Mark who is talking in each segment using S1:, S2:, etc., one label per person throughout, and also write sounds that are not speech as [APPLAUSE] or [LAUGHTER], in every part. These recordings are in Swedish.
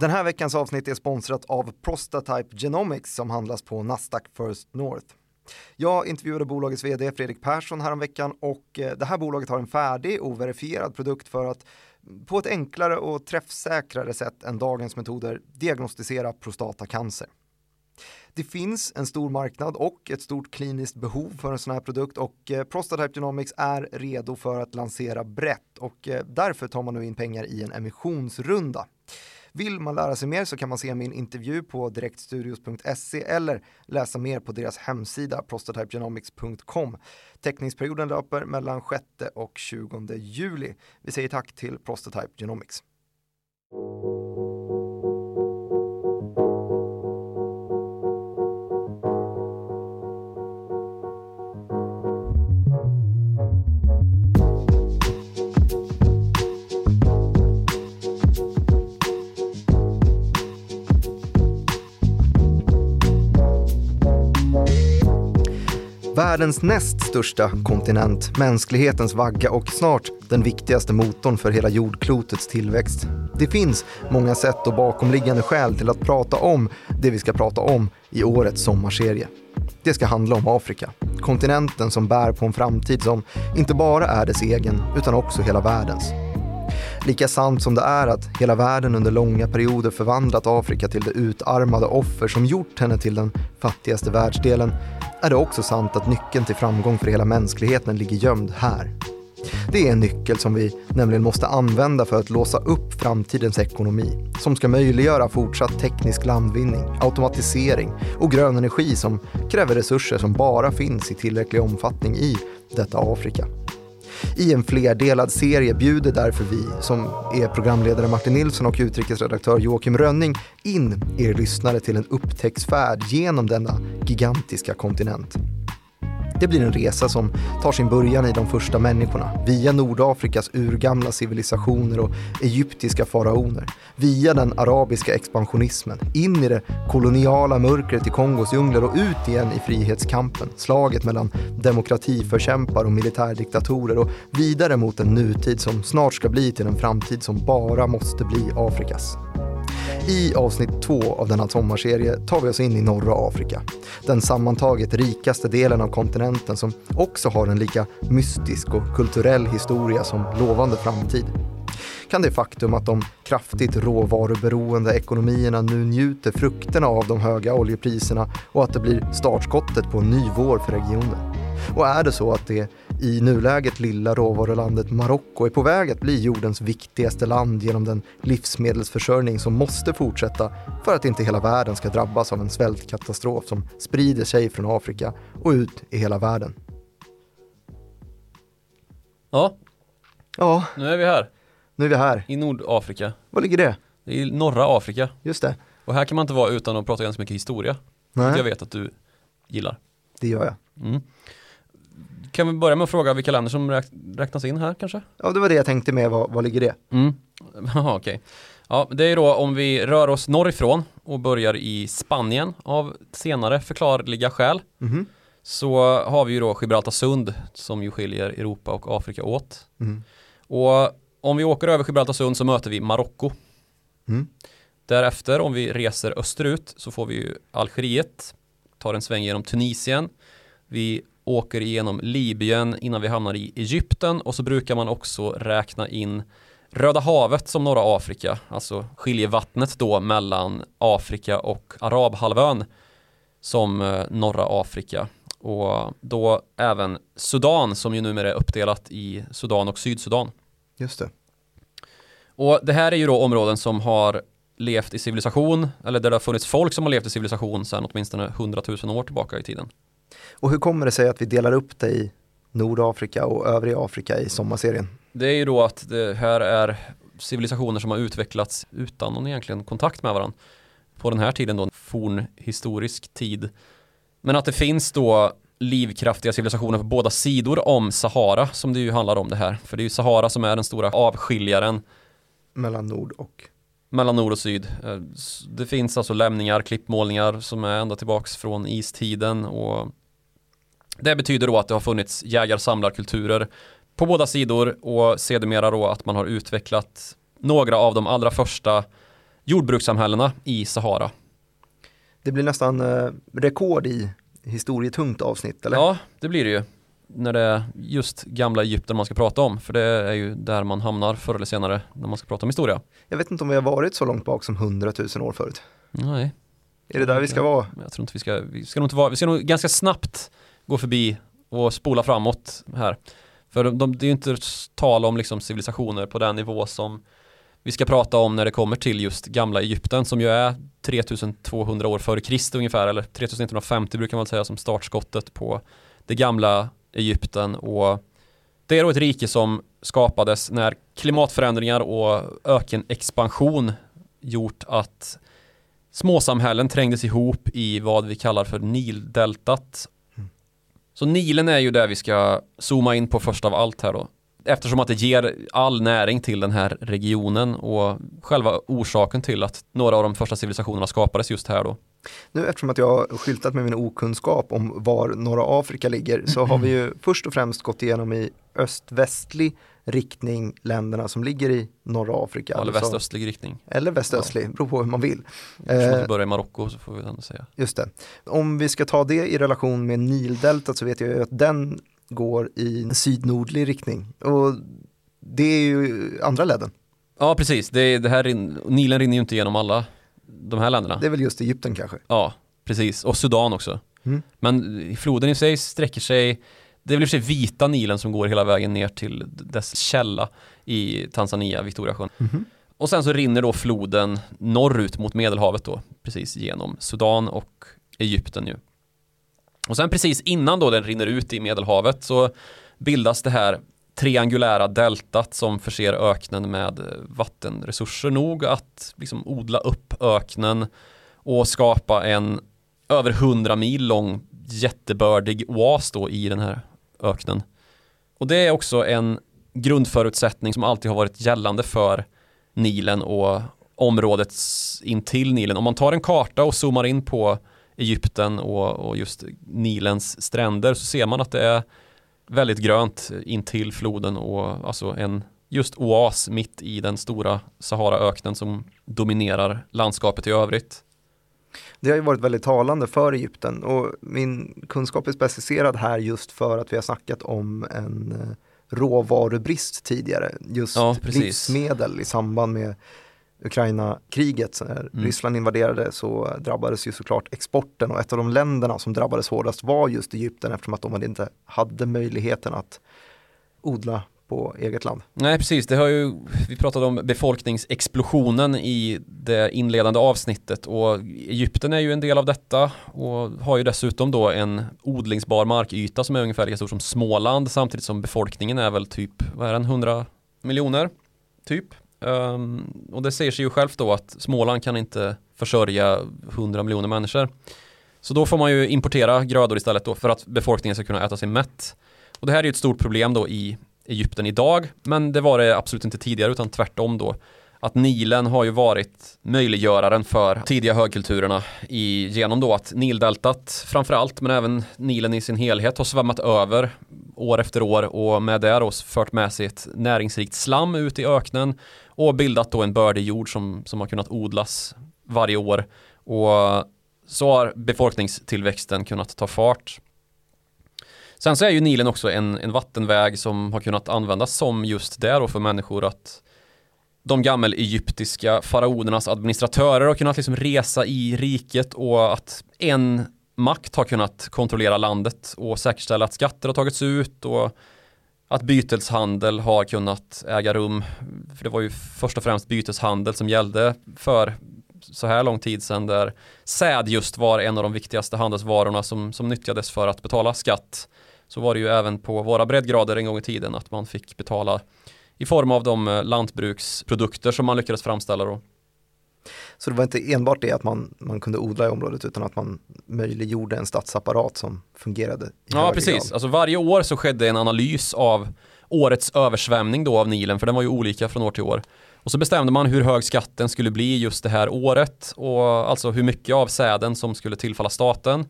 S1: Den här veckans avsnitt är sponsrat av Prostatype Genomics som handlas på Nasdaq First North. Jag intervjuade bolagets vd Fredrik Persson häromveckan och eh, det här bolaget har en färdig och verifierad produkt för att på ett enklare och träffsäkrare sätt än dagens metoder diagnostisera prostatacancer. Det finns en stor marknad och ett stort kliniskt behov för en sån här produkt och eh, Prostatype Genomics är redo för att lansera brett och eh, därför tar man nu in pengar i en emissionsrunda. Vill man lära sig mer så kan man se min intervju på direktstudios.se eller läsa mer på deras hemsida prostatypegenomics.com. Teckningsperioden löper mellan 6 och 20 juli. Vi säger tack till Prostatype Genomics. Världens näst största kontinent, mänsklighetens vagga och snart den viktigaste motorn för hela jordklotets tillväxt. Det finns många sätt och bakomliggande skäl till att prata om det vi ska prata om i årets sommarserie. Det ska handla om Afrika, kontinenten som bär på en framtid som inte bara är dess egen utan också hela världens. Lika sant som det är att hela världen under långa perioder förvandlat Afrika till det utarmade offer som gjort henne till den fattigaste världsdelen är det också sant att nyckeln till framgång för hela mänskligheten ligger gömd här. Det är en nyckel som vi nämligen måste använda för att låsa upp framtidens ekonomi som ska möjliggöra fortsatt teknisk landvinning, automatisering och grön energi som kräver resurser som bara finns i tillräcklig omfattning i detta Afrika. I en flerdelad serie bjuder därför vi, som är programledare Martin Nilsson och utrikesredaktör Joakim Rönning, in er lyssnare till en upptäcktsfärd genom denna gigantiska kontinent. Det blir en resa som tar sin början i de första människorna, via Nordafrikas urgamla civilisationer och egyptiska faraoner, via den arabiska expansionismen, in i det koloniala mörkret i Kongos djungler och ut igen i frihetskampen, slaget mellan demokratiförkämpar och militärdiktatorer och vidare mot en nutid som snart ska bli till en framtid som bara måste bli Afrikas. I avsnitt två av denna sommarserie tar vi oss in i norra Afrika. Den sammantaget rikaste delen av kontinenten som också har en lika mystisk och kulturell historia som lovande framtid. Kan det faktum att de kraftigt råvaruberoende ekonomierna nu njuter frukterna av de höga oljepriserna och att det blir startskottet på en ny vår för regionen. Och är det så att det i nuläget lilla råvarulandet Marocko är på väg att bli jordens viktigaste land genom den livsmedelsförsörjning som måste fortsätta för att inte hela världen ska drabbas av en svältkatastrof som sprider sig från Afrika och ut i hela världen.
S2: Ja,
S1: Ja,
S2: nu är vi här
S1: nu är vi här.
S2: i Nordafrika.
S1: Var ligger det?
S2: Det är i norra Afrika.
S1: Just det.
S2: Och här kan man inte vara utan att prata ganska mycket historia. vilket Jag
S1: Nej,
S2: vet att du gillar.
S1: det gör jag.
S2: Mm. Kan vi börja med att fråga vilka länder som räk- räknas in här kanske?
S1: Ja, det var det jag tänkte med. Var, var ligger det?
S2: Mm. [LAUGHS] Jaha, okej. Ja, det är då om vi rör oss norrifrån och börjar i Spanien av senare förklarliga skäl.
S1: Mhm.
S2: Så har vi ju då Gibraltarsund som ju skiljer Europa och Afrika åt.
S1: Mm.
S2: Och om vi åker över Gibraltarsund så möter vi Marocko.
S1: Mm.
S2: Därefter om vi reser österut så får vi ju Algeriet, tar en sväng genom Tunisien. Vi åker igenom Libyen innan vi hamnar i Egypten och så brukar man också räkna in Röda havet som norra Afrika, alltså skiljevattnet då mellan Afrika och Arabhalvön som eh, norra Afrika. Och då även Sudan som ju numera är uppdelat i Sudan och Sydsudan.
S1: Just det.
S2: Och det här är ju då områden som har levt i civilisation, eller där det har funnits folk som har levt i civilisation sedan åtminstone 100 000 år tillbaka i tiden.
S1: Och hur kommer det sig att vi delar upp det i Nordafrika och övriga Afrika i sommarserien?
S2: Det är ju då att det här är civilisationer som har utvecklats utan någon egentligen kontakt med varandra. På den här tiden då, fornhistorisk tid. Men att det finns då livkraftiga civilisationer på båda sidor om Sahara som det ju handlar om det här. För det är ju Sahara som är den stora avskiljaren
S1: Mellan nord och...
S2: mellan nord och syd. Eh, Det finns alltså lämningar, klippmålningar som är ända tillbaks från istiden och det betyder då att det har funnits jägar-samlarkulturer på båda sidor och sedermera då att man har utvecklat några av de allra första jordbrukssamhällena i Sahara.
S1: Det blir nästan eh, rekord i historietungt avsnitt, eller?
S2: Ja, det blir det ju. När det är just gamla Egypten man ska prata om, för det är ju där man hamnar förr eller senare när man ska prata om historia.
S1: Jag vet inte om vi har varit så långt bak som 100 000 år förut.
S2: Nej.
S1: Är det där vi ska vara?
S2: Jag tror inte vi ska, vi ska nog inte vara, vi ska nog ganska snabbt gå förbi och spola framåt här. För de, de, det är ju inte tal om liksom civilisationer på den nivå som vi ska prata om när det kommer till just gamla Egypten som ju är 3200 år före Kristus ungefär eller 3150 brukar man säga som startskottet på det gamla Egypten och det är då ett rike som skapades när klimatförändringar och ökenexpansion gjort att småsamhällen trängdes ihop i vad vi kallar för Nildeltat. Så Nilen är ju det vi ska zooma in på först av allt här då. Eftersom att det ger all näring till den här regionen och själva orsaken till att några av de första civilisationerna skapades just här då.
S1: Nu eftersom att jag har skyltat med min okunskap om var norra Afrika ligger så har vi ju först och främst gått igenom i öst-västlig riktning länderna som ligger i norra Afrika.
S2: Eller
S1: alltså-
S2: västöstlig riktning.
S1: Eller västöstlig, ja. beror på hur man vill.
S2: Eftersom att det börjar i Marocko så får vi ändå säga.
S1: Just det. Om vi ska ta det i relation med Nildeltat så vet jag ju att den går i en sydnordlig riktning. Och det är ju andra ledden.
S2: Ja, precis. Det, det här, Nilen rinner ju inte igenom alla de här länderna.
S1: Det är väl just Egypten kanske?
S2: Ja, precis. Och Sudan också. Mm. Men floden i sig sträcker sig det är väl i sig vita Nilen som går hela vägen ner till dess källa i Tanzania, Victoriasjön. Mm. Och sen så rinner då floden norrut mot Medelhavet då, precis genom Sudan och Egypten ju. Och sen precis innan då den rinner ut i Medelhavet så bildas det här triangulära deltat som förser öknen med vattenresurser nog att liksom odla upp öknen och skapa en över hundra mil lång jättebördig oas då i den här öknen. Och det är också en grundförutsättning som alltid har varit gällande för Nilen och området intill Nilen. Om man tar en karta och zoomar in på Egypten och, och just Nilens stränder så ser man att det är väldigt grönt intill floden och alltså en just oas mitt i den stora Saharaöknen som dominerar landskapet i övrigt.
S1: Det har ju varit väldigt talande för Egypten och min kunskap är specificerad här just för att vi har snackat om en eh, råvarubrist tidigare. Just ja, livsmedel i samband med Ukraina-kriget. När mm. Ryssland invaderade så drabbades ju såklart exporten och ett av de länderna som drabbades hårdast var just Egypten eftersom att de inte hade möjligheten att odla på eget land.
S2: Nej, precis. Det har ju, vi pratade om befolkningsexplosionen i det inledande avsnittet och Egypten är ju en del av detta och har ju dessutom då en odlingsbar markyta som är ungefär lika stor som Småland samtidigt som befolkningen är väl typ, vad är den, 100 miljoner? Typ. Um, och det säger sig ju självt då att Småland kan inte försörja 100 miljoner människor. Så då får man ju importera grödor istället då för att befolkningen ska kunna äta sig mätt. Och det här är ju ett stort problem då i Egypten idag, men det var det absolut inte tidigare utan tvärtom då. Att Nilen har ju varit möjliggöraren för tidiga högkulturerna i, genom då att Nildeltat framförallt men även Nilen i sin helhet har svämmat över år efter år och med det då fört med sig ett näringsrikt slam ut i öknen och bildat då en bördig jord som, som har kunnat odlas varje år och så har befolkningstillväxten kunnat ta fart. Sen så är ju Nilen också en, en vattenväg som har kunnat användas som just det då för människor att de gammel egyptiska faraonernas administratörer har kunnat liksom resa i riket och att en makt har kunnat kontrollera landet och säkerställa att skatter har tagits ut och att byteshandel har kunnat äga rum. För det var ju först och främst byteshandel som gällde för så här lång tid sedan där säd just var en av de viktigaste handelsvarorna som, som nyttjades för att betala skatt så var det ju även på våra breddgrader en gång i tiden att man fick betala i form av de eh, lantbruksprodukter som man lyckades framställa då.
S1: Så det var inte enbart det att man, man kunde odla i området utan att man möjliggjorde en statsapparat som fungerade.
S2: ja, precis. Grad. Alltså varje år så skedde en analys av årets översvämning då av Nilen, för den var ju olika från år till år. Och så bestämde man hur hög skatten skulle bli just det här året och alltså hur mycket av säden som skulle tillfalla staten.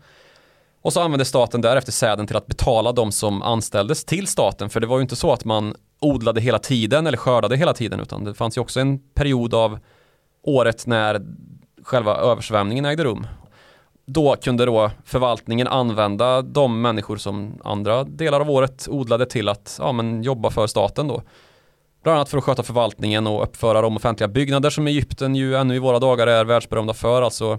S2: Och så använde staten därefter säden till att betala de som anställdes till staten. För det var ju inte så att man odlade hela tiden eller skördade hela tiden utan det fanns ju också en period av året när själva översvämningen ägde rum. Då kunde då förvaltningen använda de människor som andra delar av året odlade till att ja, men jobba för staten då. Bland annat för att sköta förvaltningen och uppföra de offentliga byggnader som Egypten ju ännu i våra dagar är världsberömda för. Alltså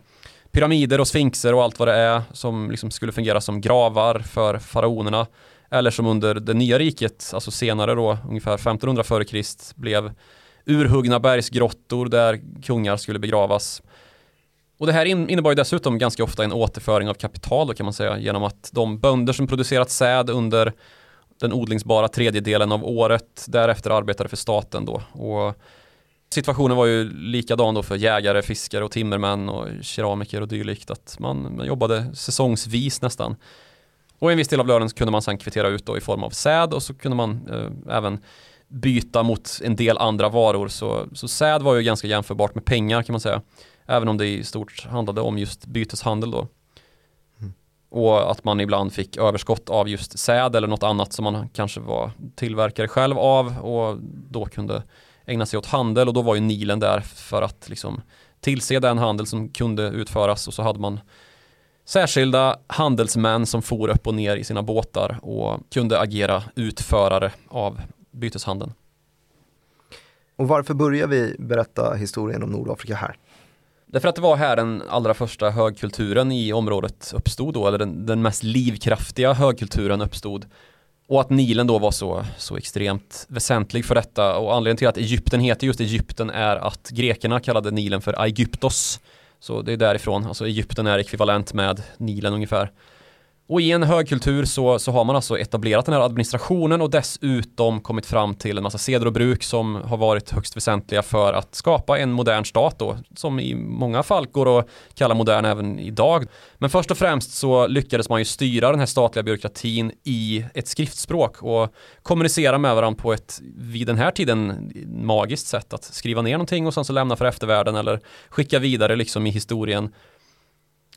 S2: pyramider och sfinxer och allt vad det är som liksom skulle fungera som gravar för faraonerna. Eller som under det nya riket, alltså senare då, ungefär 1500 f.Kr. blev urhuggna bergsgrottor där kungar skulle begravas. Och det här innebar ju dessutom ganska ofta en återföring av kapital då kan man säga genom att de bönder som producerat säd under den odlingsbara tredjedelen av året därefter arbetade för staten då. Och situationen var ju likadan då för jägare, fiskare och timmermän och keramiker och dylikt att man, man jobbade säsongsvis nästan. Och en viss del av lönen kunde man sedan kvittera ut då i form av säd och så kunde man eh, även byta mot en del andra varor. Så, så säd var ju ganska jämförbart med pengar kan man säga. Även om det i stort handlade om just byteshandel då. Mm. Och att man ibland fick överskott av just säd eller något annat som man kanske var tillverkare själv av och då kunde ägna sig åt handel och då var ju Nilen där för att liksom tillse den handel som kunde utföras och så hade man särskilda handelsmän som for upp och ner i sina båtar och kunde agera utförare av byteshandeln.
S1: Och varför börjar vi berätta historien om Nordafrika här?
S2: Därför att det var här den allra första högkulturen i området uppstod då, eller den, den mest livskraftiga högkulturen uppstod. Och att Nilen då var så, så extremt väsentlig för detta och anledningen till att Egypten heter just Egypten är att grekerna kallade Nilen för Aegyptos. Så det är därifrån, alltså Egypten är ekvivalent med Nilen ungefär. Och i en högkultur så, så har man alltså etablerat den här administrationen och dessutom kommit fram till en massa seder och bruk som har varit högst väsentliga för att skapa en modern stat då, som i många fall går att kalla modern även idag. Men först och främst så lyckades man ju styra den här statliga byråkratin i ett skriftspråk och kommunicera med varandra på ett vid den här tiden magiskt sätt att skriva ner någonting och sen så lämna för eftervärlden eller skicka vidare liksom i historien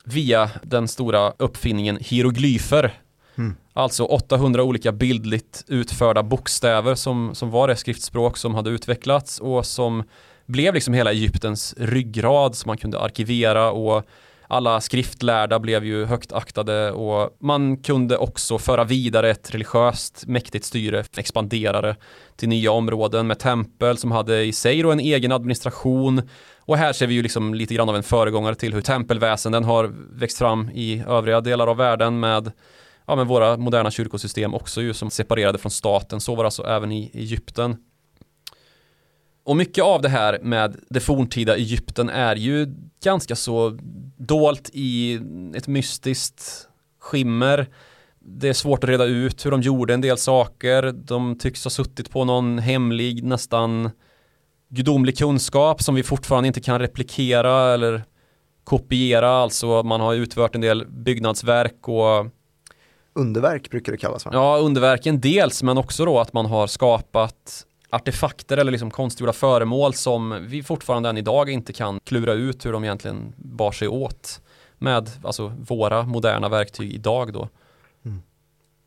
S2: via den stora uppfinningen hieroglyfer. Mm. Alltså 800 olika bildligt utförda bokstäver som, som var det skriftspråk som hade utvecklats och som blev liksom hela Egyptens ryggrad som man kunde arkivera och alla skriftlärda blev ju högt aktade och man kunde också föra vidare ett religiöst mäktigt styre, expandera det till nya områden med tempel som hade i sig då en egen administration och här ser vi ju liksom lite grann av en föregångare till hur tempelväsenden har växt fram i övriga delar av världen med ja, men våra moderna kyrkosystem också ju som separerade från staten. Så var det alltså även i Egypten. Och mycket av det här med det forntida Egypten är ju ganska så dolt i ett mystiskt skimmer. Det är svårt att reda ut hur de gjorde en del saker. De tycks ha suttit på någon hemlig, nästan gudomlig kunskap som vi fortfarande inte kan replikera eller kopiera. Alltså man har utfört en del byggnadsverk och
S1: Underverk brukar det kallas va?
S2: Ja, underverken dels men också då att man har skapat artefakter eller liksom konstgjorda föremål som vi fortfarande än idag inte kan klura ut hur de egentligen bar sig åt med alltså våra moderna verktyg idag då. Mm.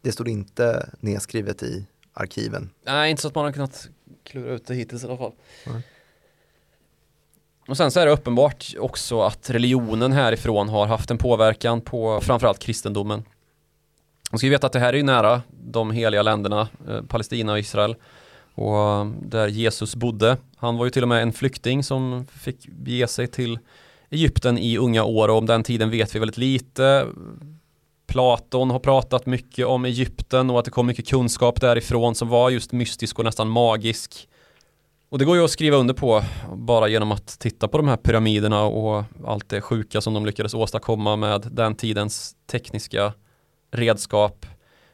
S1: Det stod inte nedskrivet i arkiven?
S2: Nej, inte så att man har kunnat klura ut det hittills i alla fall. Mm. Och sen så är det uppenbart också att religionen härifrån har haft en påverkan på framförallt kristendomen. Och ska vi veta att det här är ju nära de heliga länderna, eh, Palestina och Israel. Och där Jesus bodde. Han var ju till och med en flykting som fick bege sig till Egypten i unga år och om den tiden vet vi väldigt lite. Platon har pratat mycket om Egypten och att det kom mycket kunskap därifrån som var just mystisk och nästan magisk. Och det går ju att skriva under på bara genom att titta på de här pyramiderna och allt det sjuka som de lyckades åstadkomma med den tidens tekniska redskap.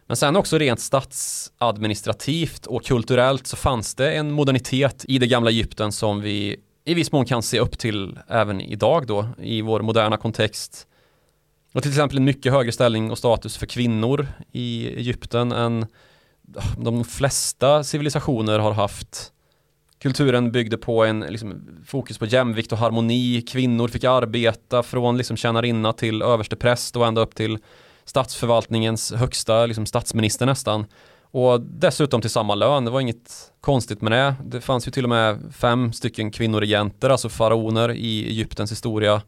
S2: Men sen också rent statsadministrativt och kulturellt så fanns det en modernitet i det gamla Egypten som vi i viss mån kan se upp till även idag då i vår moderna kontext. Och till exempel en mycket högre ställning och status för kvinnor i Egypten än de flesta civilisationer har haft. Kulturen byggde på en liksom, fokus på jämvikt och harmoni. Kvinnor fick arbeta från liksom, tjänarinna till överstepräst och ända upp till statsförvaltningens högsta liksom, statsminister nästan. Och dessutom till samma lön, det var inget konstigt med det. Det fanns ju till och med fem stycken kvinnoregenter, alltså faraoner i Egyptens historia.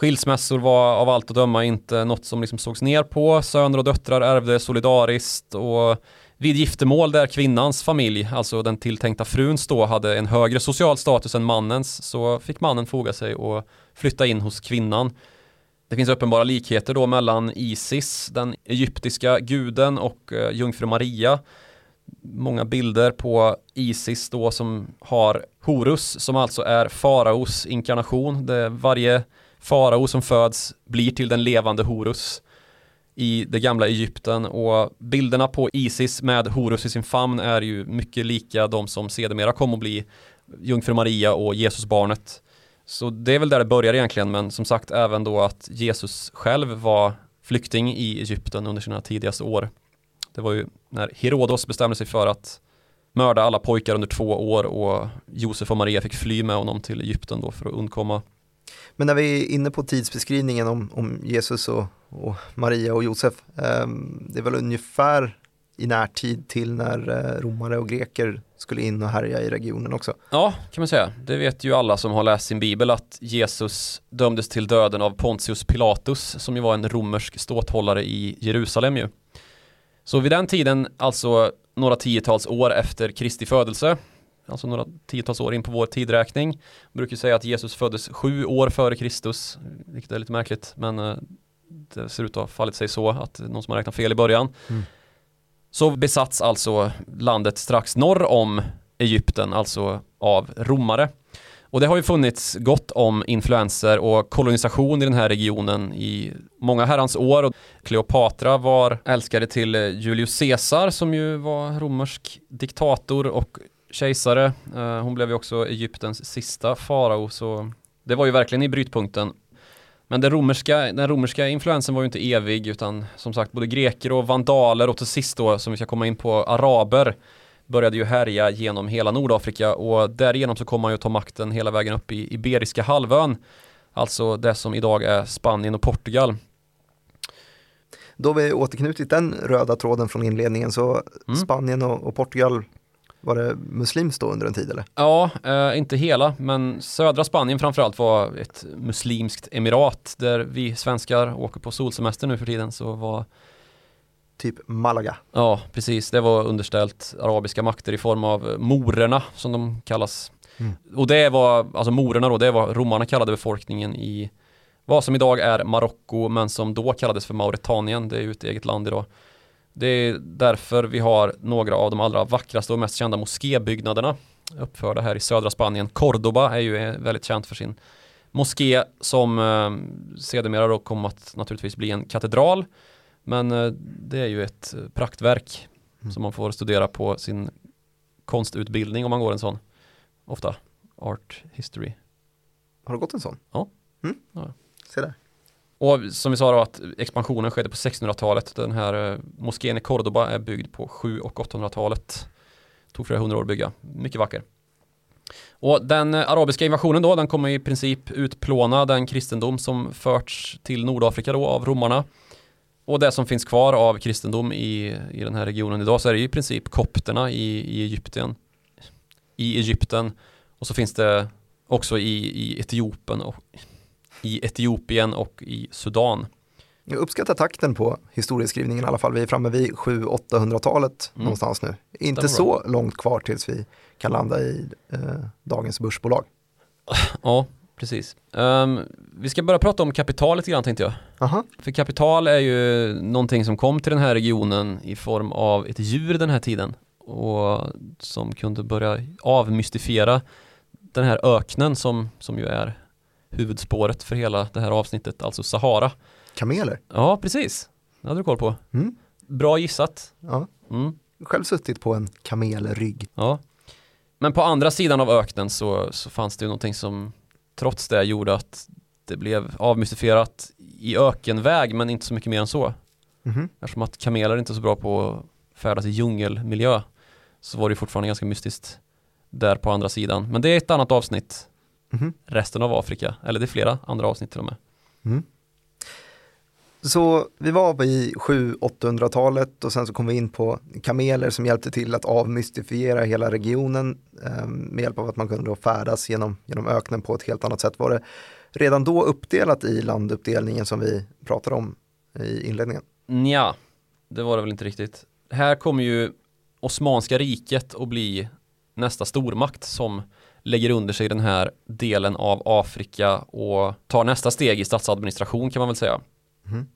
S2: Skilsmässor var av allt att döma inte något som liksom sågs ner på. Söner och döttrar ärvde solidariskt och vid giftermål där kvinnans familj, alltså den tilltänkta fruns då, hade en högre social status än mannens så fick mannen foga sig och flytta in hos kvinnan. Det finns uppenbara likheter då mellan Isis, den egyptiska guden och eh, jungfru Maria. Många bilder på Isis då som har Horus som alltså är faraos inkarnation. Det varje farao som föds blir till den levande Horus i det gamla Egypten och bilderna på Isis med Horus i sin famn är ju mycket lika de som sedermera kom att bli Jungfru Maria och Jesusbarnet. Så det är väl där det börjar egentligen men som sagt även då att Jesus själv var flykting i Egypten under sina tidigaste år. Det var ju när Herodos bestämde sig för att mörda alla pojkar under två år och Josef och Maria fick fly med honom till Egypten då för att undkomma
S1: men när vi är inne på tidsbeskrivningen om, om Jesus och, och, Maria och Josef, eh, det är väl ungefär i närtid till när eh, romare och greker skulle in och härja i regionen också.
S2: Ja, kan man säga. Det vet ju alla som har läst sin bibel att Jesus dömdes till döden av Pontius Pilatus som ju var en romersk ståthållare i Jerusalem ju. Så vid den tiden, alltså några tiotals år efter Kristi födelse, alltså några tiotals år in på vår tidräkning. Jag brukar säga att Jesus föddes sju år före Kristus, vilket är lite märkligt, men eh, det ser ut att ha fallit sig så att någon som har räknat fel i början. Mm. Så besatts alltså landet strax norr om Egypten, alltså av romare. Och det har ju funnits gott om influenser och kolonisation i den här regionen i många herrans år. Kleopatra var älskare till Julius Caesar som ju var romersk diktator och kejsare. Eh, hon blev ju också Egyptens sista farao så det var ju verkligen i brytpunkten. Men den romerska, den romerska influensen var ju inte evig utan som sagt både greker och vandaler och till sist då som vi ska komma in på araber började ju härja genom hela Nordafrika och därigenom så kom man ju ta makten hela vägen upp i Iberiska halvön. Alltså det som idag är Spanien och Portugal.
S1: Då vi återknutit den röda tråden från inledningen så mm. Spanien och, och Portugal var det muslimskt då under en tid eller?
S2: Ja, eh, inte hela, men södra Spanien framförallt var ett muslimskt emirat där vi svenskar åker på solsemester nu för tiden så var
S1: Typ Malaga?
S2: Ja, precis. Det var underställt arabiska makter i form av morerna som de kallas. Mm. Och det var, alltså morerna då, det var romarna kallade befolkningen i vad som idag är Marocko men som då kallades för Mauritanien. Det är ju ett eget land idag. Det är därför vi har några av de allra vackraste och mest kända moskébyggnaderna uppförda här i södra Spanien. Cordoba är ju väldigt känt för sin moské som eh, sedermera då kom att naturligtvis bli en katedral. Men eh, det är ju ett praktverk mm. som man får studera på sin konstutbildning om man går en sån. Ofta art history.
S1: Har du gått en sån?
S2: Ja. Mm. ja.
S1: Se där.
S2: Och som vi sa då att expansionen skedde på 1600-talet. Den här eh, moskén i Cordoba är byggd på 7 och 800-talet. Tog flera hundra år att bygga. Mycket vacker. Och den eh, arabiska invasionen då, den kommer i princip utplåna den kristendom som förts till Nordafrika då av romarna. Och det som finns kvar av kristendom i, i den här regionen idag så är det i princip kopterna i, i Egypten. I Egypten. Och så finns det också i, i Etiopien och i Etiopien och i Sudan.
S1: Jag uppskattar takten på historieskrivningen i alla fall. Vi är framme vid 700-800-talet mm. någonstans nu. Inte så långt kvar tills vi kan landa i eh, dagens börsbolag. [LAUGHS]
S2: Ja, precis. Um, vi ska börja prata om kapital lite grann tänkte jag.
S1: Aha.
S2: För kapital är ju någonting som kom till den här regionen i form av ett djur den här tiden och som kunde börja avmystifiera den här öknen som, som ju är huvudspåret för hela det här avsnittet, alltså Sahara.
S1: Kameler?
S2: Ja, precis. Det hade du koll på. Mm. Bra gissat.
S1: Ja. Mm. Själv suttit på en kamelrygg.
S2: Ja. Men på andra sidan av öknen så, så fanns det ju någonting som trots det gjorde att det blev avmystifierat i ökenväg men inte så mycket mer än så. Mm. Eftersom att kameler inte är så bra på att färdas i djungelmiljö så var det fortfarande ganska mystiskt där på andra sidan. Men det är ett annat avsnitt mm. resten av Afrika, eller det är flera andra avsnitt till och med. Mm.
S1: Så vi var i 700-800-talet och sen så kom vi in på kameler som hjälpte till att avmystifiera hela regionen eh, med hjälp av att man kunde då färdas genom, genom öknen på ett helt annat sätt. Var det redan då uppdelat i landuppdelningen som vi pratade om i inledningen?
S2: Ja, det var det väl inte riktigt. Här kommer ju Osmanska riket att bli nästa stormakt som lägger under sig den här delen av Afrika och tar nästa steg i statsadministration kan man väl säga. Mm.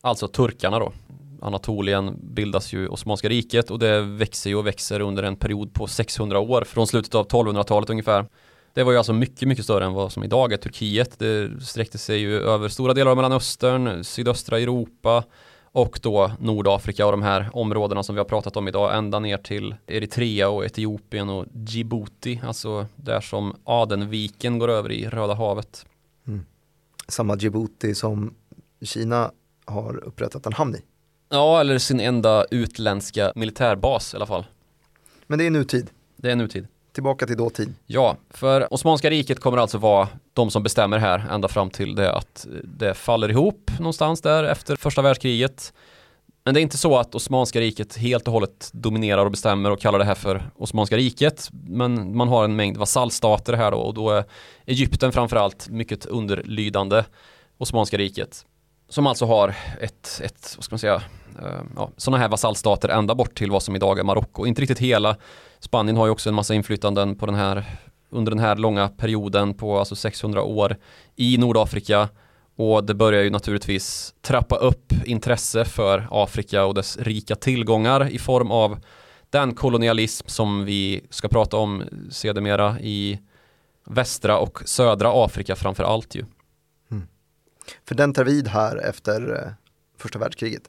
S2: Alltså turkarna då. Anatolien bildas ju Osmanska riket och det växer ju och växer under en period på 600 år från slutet av 1200-talet ungefär. Det var ju alltså mycket, mycket större än vad som idag är Turkiet. Det sträckte sig ju över stora delar av Mellanöstern, sydöstra Europa och då Nordafrika och de här områdena som vi har pratat om idag ända ner till Eritrea och Etiopien och Djibouti, alltså där som Adenviken går över i Röda havet. Mm.
S1: Samma Djibouti som Kina har upprättat en hamn i.
S2: Ja, eller sin enda utländska militärbas i alla fall.
S1: Men det är nutid.
S2: Det är nutid.
S1: Tillbaka till dåtid.
S2: Ja, för Osmanska riket kommer alltså vara de som bestämmer här ända fram till det att det faller ihop någonstans där efter första världskriget. Men det är inte så att Osmanska riket helt och hållet dominerar och bestämmer och kallar det här för Osmanska riket. Men man har en mängd vasallstater här då och då är Egypten framförallt mycket underlydande Osmanska riket. Som alltså har ett, ett vad ska man säga, uh, ja, sådana här vasallstater ända bort till vad som idag är Marocko. Inte riktigt hela. Spanien har ju också en massa inflytanden på den här, under den här långa perioden på alltså 600 år i Nordafrika. Och det börjar ju naturligtvis trappa upp intresse för Afrika och dess rika tillgångar i form av den kolonialism som vi ska prata om sedermera i västra och södra Afrika framför allt ju.
S1: För den tar vid här efter eh, första världskriget.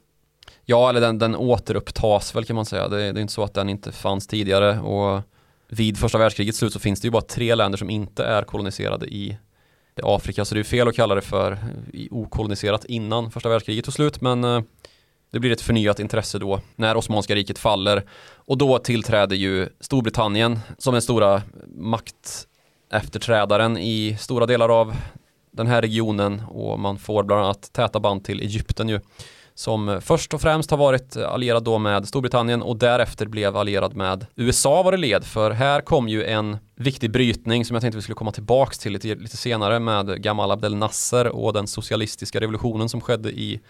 S2: Ja, eller den, den återupptas väl kan man säga. Det, det är inte så att den inte fanns tidigare och vid första världskrigets slut så finns det ju bara tre länder som inte är koloniserade i Afrika så det är fel att kalla det för eh, okoloniserat innan första världskriget tog slut men eh, det blir ett förnyat intresse då när Osmanska riket faller och då tillträder ju Storbritannien som den stora makt efterträdaren i stora delar av den här regionen och man får bland annat täta band till Egypten ju som först och främst har varit allierad då med Storbritannien och därefter blev allierad med USA var det led för här kom ju en viktig brytning som jag tänkte vi skulle komma tillbaks till lite, lite senare med Gamal Abdel Nasser och den socialistiska revolutionen som skedde i,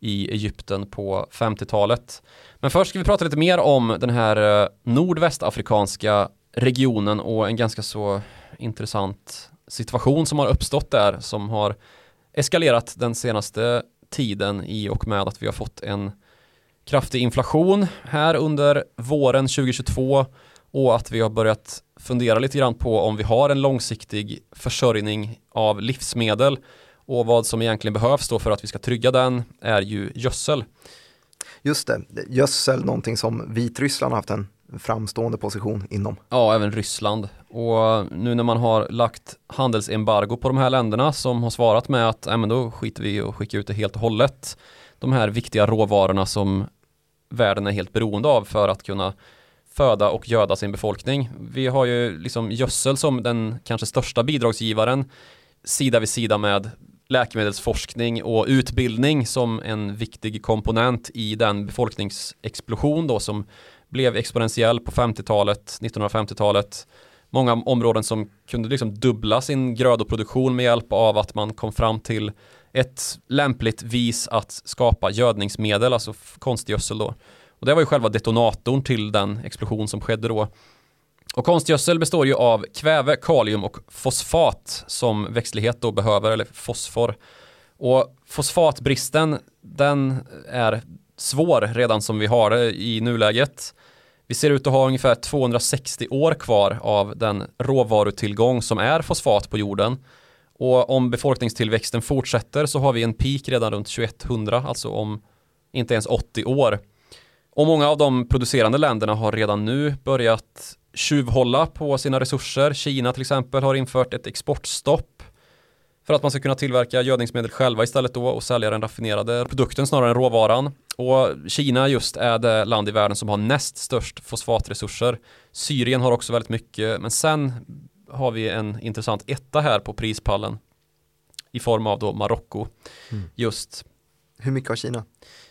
S2: i Egypten på 50-talet. Men först ska vi prata lite mer om den här eh, nordvästafrikanska regionen och en ganska så intressant situation som har uppstått där som har eskalerat den senaste tiden i och med att vi har fått en kraftig inflation här under våren 2022 och att vi har börjat fundera lite grann på om vi har en långsiktig försörjning av livsmedel och vad som egentligen behövs då för att vi ska trygga den är ju gödsel.
S1: Just det, gödsel, någonting som Vitryssland har haft en framstående position inom.
S2: Ja, även Ryssland. Och eh, nu när man har lagt handelsembargo på de här länderna som har svarat med att äh, men då skiter vi och skickar ut det helt och hållet. De här viktiga råvarorna som världen är helt beroende av för att kunna föda och göda sin befolkning. Vi har ju liksom gödsel som den kanske största bidragsgivaren sida vid sida med läkemedelsforskning och utbildning som en viktig komponent i den befolkningsexplosion då som blev exponentiell på 50-talet, 1950-talet. Många områden som kunde liksom dubbla sin grödoproduktion med hjälp av att man kom fram till ett lämpligt vis att skapa gödningsmedel, alltså konstgödsel då. Och det var ju själva detonatorn till den explosion som skedde då. Och konstgödsel består ju av kväve, kalium och fosfat som växtlighet då behöver, eller fosfor. Och fosfatbristen, den är svår redan som vi har det i nuläget. Vi ser ut att ha ungefär 260 år kvar av den råvarutillgång som är fosfat på jorden. Och om befolkningstillväxten fortsätter så har vi en peak redan runt 2100, alltså om inte ens 80 år. Och många av de producerande länderna har redan nu börjat tjuvhålla på sina resurser. Kina till exempel har infört ett exportstopp för att man ska kunna tillverka gödningsmedel själva istället då och sälja den raffinerade produkten snarare än råvaran. Och Kina just är det land i världen som har näst störst fosfatresurser. Syrien har också väldigt mycket, men sen har vi en intressant etta här på prispallen i form av då Marocko. Mm. Just
S1: Hur mycket har Kina?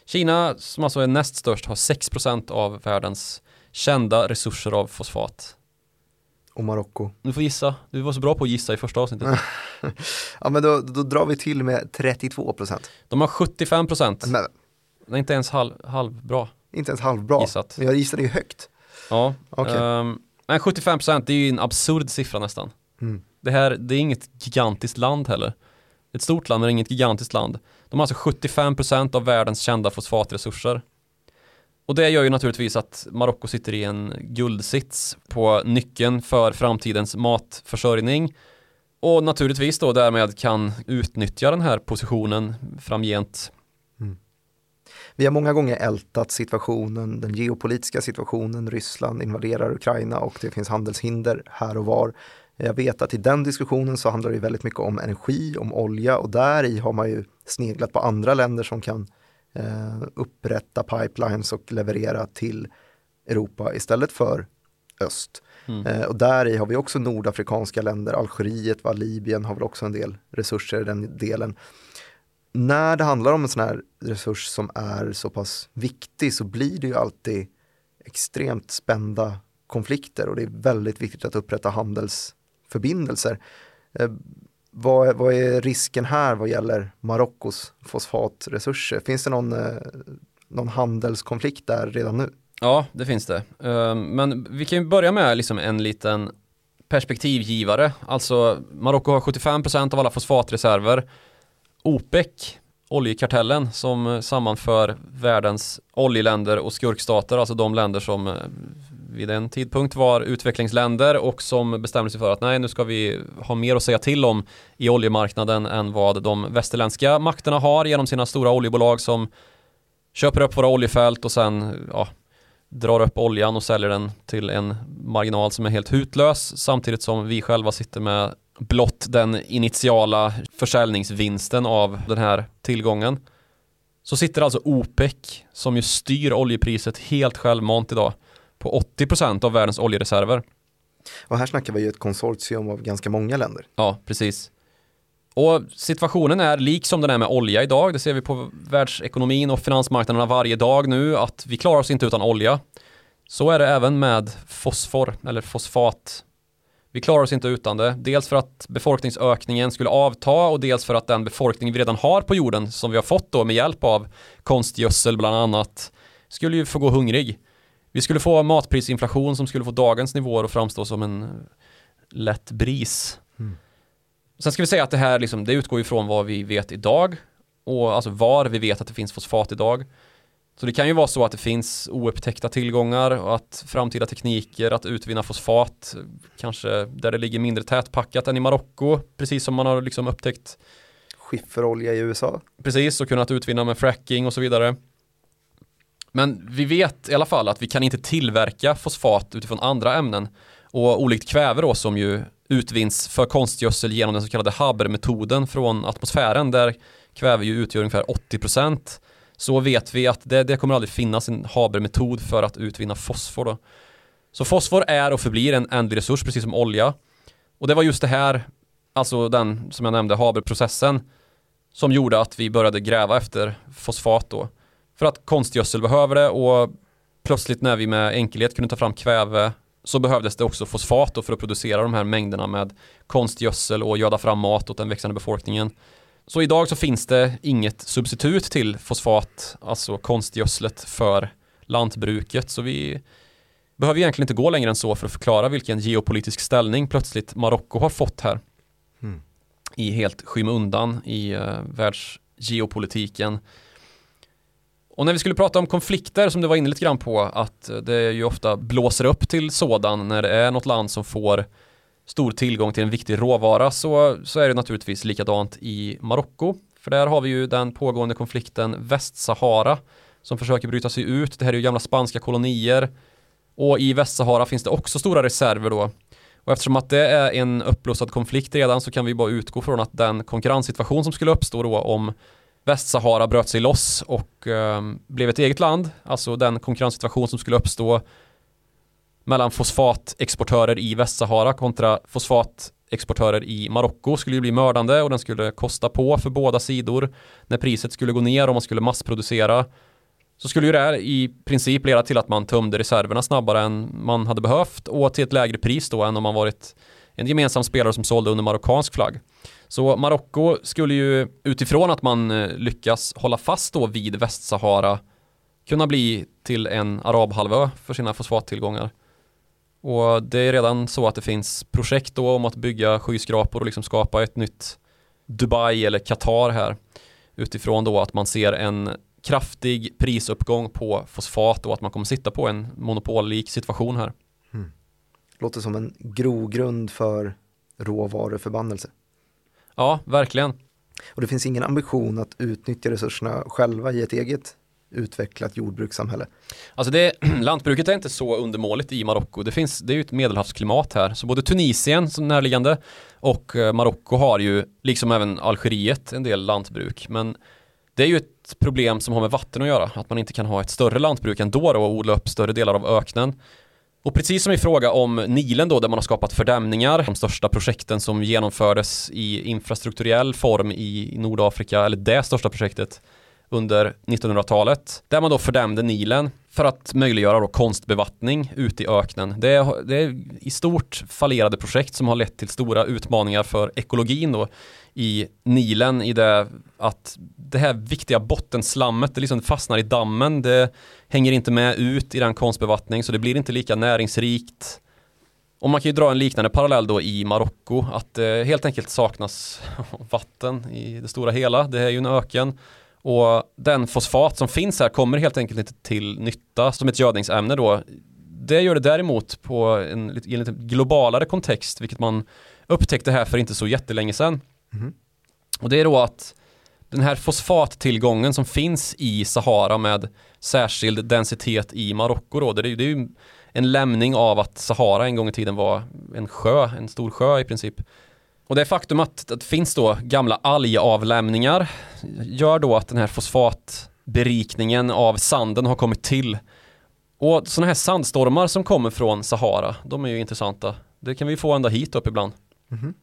S2: Kina, som alltså är näst störst, har 6% av världens kända resurser av fosfat.
S1: Och Marocko?
S2: Du får gissa, du var så bra på att gissa i första avsnittet. [LAUGHS]
S1: ja men då, då drar vi till med 32%.
S2: De har 75%.
S1: Men,
S2: Det är inte ens halv, halvbra
S1: inte ens halvbra.
S2: gissat.
S1: Jag gissade ju högt.
S2: Ja, ehm, men 75% det är ju en absurd siffra nästan.
S1: Mm.
S2: Det här, det är inget gigantiskt land heller. Ett stort land men inget gigantiskt land. De har alltså 75% av världens kända fosfatresurser. Och det gör ju naturligtvis att Marocko sitter i en guldsits på nyckeln för framtidens matförsörjning. Och naturligtvis då därmed kan utnyttja den här positionen framgent.
S1: Vi har många gånger ältat situationen, den geopolitiska situationen, Ryssland invaderar Ukraina och det finns handelshinder här och var. Jag vet att i den diskussionen så handlar det väldigt mycket om energi, om olja och där i har man ju sneglat på andra länder som kan eh, upprätta pipelines och leverera till Europa istället för öst.
S2: Mm.
S1: Eh, och där i har vi också nordafrikanska länder, Algeriet, va, Libyen har väl också en del resurser i den delen. När det handlar om en sån här resurs som är så pass viktig så blir det ju alltid extremt spända konflikter och det är väldigt viktigt att upprätta handelsförbindelser. Eh, vad, är- vad är risken här vad gäller Marockos fosfatresurser? Finns det någon, eh, någon handelskonflikt där redan nu?
S2: Ja, det finns det. Eh, Men vi kan ju börja med liksom en liten perspektivgivare. Alltså Marocko har 75% av alla fosfatreserver. OPEC, oljekartellen som sammanför världens oljeländer och skurkstater, alltså de länder som eh, vid en tidpunkt var utvecklingsländer och som bestämde sig för att nej, nu ska vi ha mer att säga till om i oljemarknaden än vad de västerländska makterna har genom sina stora oljebolag som köper upp våra oljefält och sen ja, drar upp oljan och säljer den till en marginal som är helt hutlös samtidigt som vi själva sitter med blott den initiala försäljningsvinsten av den här tillgången. Så sitter alltså OPEC som ju styr oljepriset helt självmant idag på 80% av världens oljereserver.
S1: Och här snackar vi ju ett konsortium av ganska många länder.
S2: Ja, precis. Och situationen är lik som den är med olja idag. Det ser vi på världsekonomin och finansmarknaderna varje dag nu att vi klarar oss inte utan olja. Så är det även med fosfor eller fosfat. Vi klarar oss inte utan det. Dels för att befolkningsökningen skulle avta och dels för att den befolkning vi redan har på jorden som vi har fått då med hjälp av konstgödsel bland annat skulle ju få gå hungrig. Vi skulle få matprisinflation som skulle få dagens nivåer att framstå som en lätt bris. Sen ska vi säga att det här liksom, det utgår ifrån vad vi vet idag och alltså var vi vet att det finns fosfat idag. Så det kan ju vara så att det finns oupptäckta tillgångar och att framtida tekniker att utvinna fosfat kanske där det ligger mindre tätpackat än i Marocko precis som man har liksom upptäckt
S1: Skifferolja i USA.
S2: precis och kunnat utvinna med fracking och så vidare. Men vi vet i alla fall att vi kan inte tillverka fosfat utifrån andra ämnen och olikt kväve då som ju utvinns för konstgödsel genom den så kallade Haber-metoden från atmosfären där kväve ju utgör ungefär 80% så vet vi att det, det kommer aldrig finnas en Haber-metod för att utvinna fosfor då. Så fosfor är och förblir en ändlig resurs precis som olja och det var just det här, alltså den som jag nämnde Haber-processen som gjorde att vi började gräva efter fosfat då. För att konstgödsel behöver det och plötsligt när vi med enkelhet kunde ta fram kväve så behövdes det också fosfat då för att producera de här mängderna med konstgödsel och göda fram mat åt den växande befolkningen. Så idag så finns det inget substitut till fosfat, alltså konstgödslet för lantbruket. Så vi behöver egentligen inte gå längre än så för att förklara vilken geopolitisk ställning plötsligt Marocko har fått här
S1: Mm.
S2: i helt skymundan i uh, världsgeopolitiken. Och när vi skulle prata om konflikter som du var inne lite grann på att eh, det ju ofta blåser upp till sådan när det är något land som får stor tillgång till en viktig råvara så, så är det naturligtvis likadant i Marocko. För där har vi ju den pågående konflikten Västsahara som försöker bryta sig ut. Det här är ju gamla spanska kolonier och i Västsahara finns det också stora reserver då. Och eftersom att det är en uppblossad konflikt redan så kan vi bara utgå från att den konkurrenssituation som skulle uppstå då om Västsahara bröt sig loss och eh, blev ett eget land, alltså den konkurrenssituation som skulle uppstå mellan fosfatexportörer i Västsahara kontra exportörer i Marocko skulle ju bli mördande och den skulle kosta på för båda sidor. När priset skulle gå ner och man skulle massproducera så skulle ju det här i princip leda till att man tömde reserverna snabbare än man hade behövt och till ett lägre pris då än om man varit en gemensam spelare som sålde under marockansk flagg. Så Marocko skulle ju utifrån att man eh, lyckas hålla fast då vid Västsahara kunna bli till en arabhalvö för sina fosfattillgångar. Och det är redan så att det finns projekt då om att bygga skyskrapor och liksom skapa ett nytt Dubai eller Qatar här utifrån då att man ser en kraftig prisuppgång på fosfat och att man kommer sitta på en monopollik situation här. Mm.
S1: Låter som en grogrund för råvaruförbannelse.
S2: Ja, verkligen.
S1: Och det finns ingen ambition att utnyttja resurserna själva i ett eget utvecklat jordbrukssamhälle?
S2: Alltså det, [CLEARS THROAT] lantbruket är inte så undermåligt i Marocko. Det, finns, det är ju ett medelhavsklimat här. Så både Tunisien som närliggande och eh, Marocko har ju, liksom även Algeriet, en del lantbruk. Men det är ju ett problem som har med vatten att göra. Att man inte kan ha ett större lantbruk ändå då och odla upp större delar av öknen. Och precis som i fråga om Nilen då där man har skapat fördämningar, de största projekten som genomfördes i infrastrukturell form i Nordafrika, eller det största projektet under 1900-talet, där man då fördämde Nilen för att möjliggöra då konstbevattning ute i öknen. Det är, det är i stort fallerade projekt som har lett till stora utmaningar för ekologin då i Nilen i det att det här viktiga bottenslammet det liksom fastnar i dammen. Det hänger inte med ut i den konstbevattning så det blir inte lika näringsrikt. Och man kan ju dra en liknande parallell då i Marocko att det helt enkelt saknas [LAUGHS] vatten i det stora hela. Det är ju en öken och den fosfat som finns här kommer helt enkelt inte till nytta som ett gödningsämne då. Det gör det däremot på en, i en lite globalare kontext, vilket man upptäckte här för inte så jättelänge sedan. Mm. Och det är då att den här fosfattillgången som finns i Sahara med särskild densitet i Marocko då, det är, det är ju en lämning av att Sahara en gång i tiden var en sjö, en stor sjö i princip. Och det faktum att det finns då gamla algavlämningar gör då att den här fosfatberikningen av sanden har kommit till. Och sådana här sandstormar som kommer från Sahara, de är ju intressanta. Det kan vi få ända hit upp ibland. Mm.